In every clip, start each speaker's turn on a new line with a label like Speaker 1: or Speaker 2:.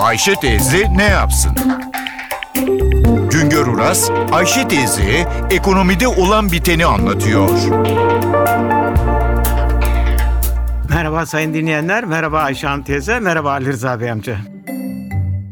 Speaker 1: Ayşe teyze ne yapsın? Güngör Uras, Ayşe teyze ekonomide olan biteni anlatıyor.
Speaker 2: Merhaba sayın dinleyenler, merhaba Ayşe Hanım teyze, merhaba Ali Rıza Bey amca.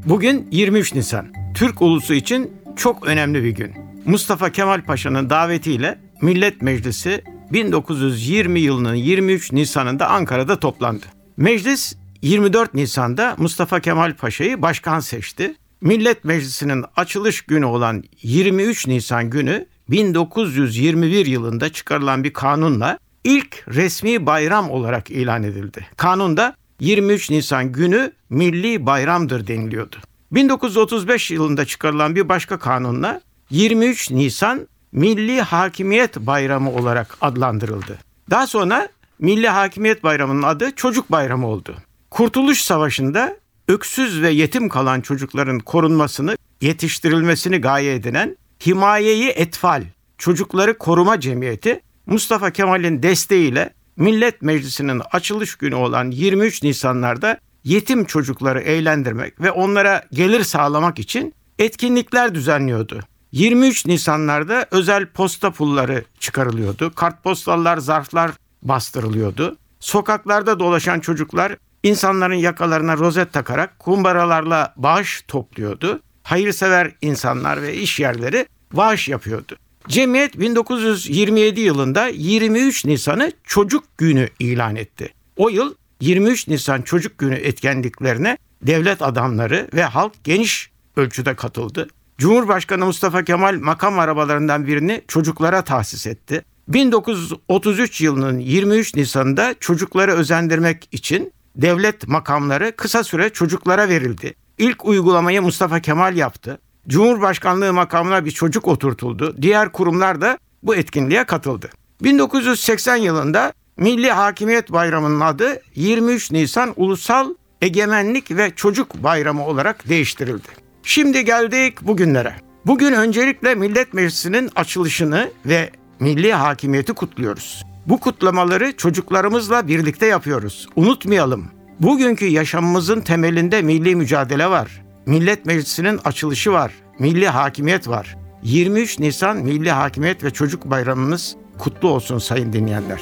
Speaker 2: Bugün 23 Nisan. Türk ulusu için çok önemli bir gün. Mustafa Kemal Paşa'nın davetiyle Millet Meclisi 1920 yılının 23 Nisan'ında Ankara'da toplandı. Meclis 24 Nisan'da Mustafa Kemal Paşa'yı başkan seçti. Millet Meclisi'nin açılış günü olan 23 Nisan günü 1921 yılında çıkarılan bir kanunla ilk resmi bayram olarak ilan edildi. Kanunda 23 Nisan günü milli bayramdır deniliyordu. 1935 yılında çıkarılan bir başka kanunla 23 Nisan Milli Hakimiyet Bayramı olarak adlandırıldı. Daha sonra Milli Hakimiyet Bayramı'nın adı Çocuk Bayramı oldu. Kurtuluş Savaşı'nda öksüz ve yetim kalan çocukların korunmasını, yetiştirilmesini gaye edinen Himayeyi Etfal Çocukları Koruma Cemiyeti Mustafa Kemal'in desteğiyle Millet Meclisi'nin açılış günü olan 23 Nisanlarda yetim çocukları eğlendirmek ve onlara gelir sağlamak için etkinlikler düzenliyordu. 23 Nisanlarda özel posta pulları çıkarılıyordu. Kartpostallar, zarflar bastırılıyordu. Sokaklarda dolaşan çocuklar insanların yakalarına rozet takarak kumbaralarla bağış topluyordu. Hayırsever insanlar ve iş yerleri bağış yapıyordu. Cemiyet 1927 yılında 23 Nisan'ı Çocuk Günü ilan etti. O yıl 23 Nisan Çocuk Günü etkinliklerine devlet adamları ve halk geniş ölçüde katıldı. Cumhurbaşkanı Mustafa Kemal makam arabalarından birini çocuklara tahsis etti. 1933 yılının 23 Nisan'da çocukları özendirmek için devlet makamları kısa süre çocuklara verildi. İlk uygulamayı Mustafa Kemal yaptı. Cumhurbaşkanlığı makamına bir çocuk oturtuldu. Diğer kurumlar da bu etkinliğe katıldı. 1980 yılında Milli Hakimiyet Bayramı'nın adı 23 Nisan Ulusal Egemenlik ve Çocuk Bayramı olarak değiştirildi. Şimdi geldik bugünlere. Bugün öncelikle Millet Meclisi'nin açılışını ve milli hakimiyeti kutluyoruz. Bu kutlamaları çocuklarımızla birlikte yapıyoruz. Unutmayalım. Bugünkü yaşamımızın temelinde milli mücadele var. Millet Meclisi'nin açılışı var. Milli hakimiyet var. 23 Nisan Milli Hakimiyet ve Çocuk Bayramımız kutlu olsun sayın dinleyenler.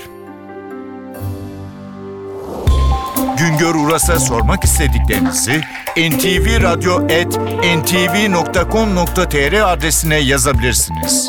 Speaker 1: Güngör Uras'a sormak istediklerinizi ntvradio.com.tr adresine yazabilirsiniz.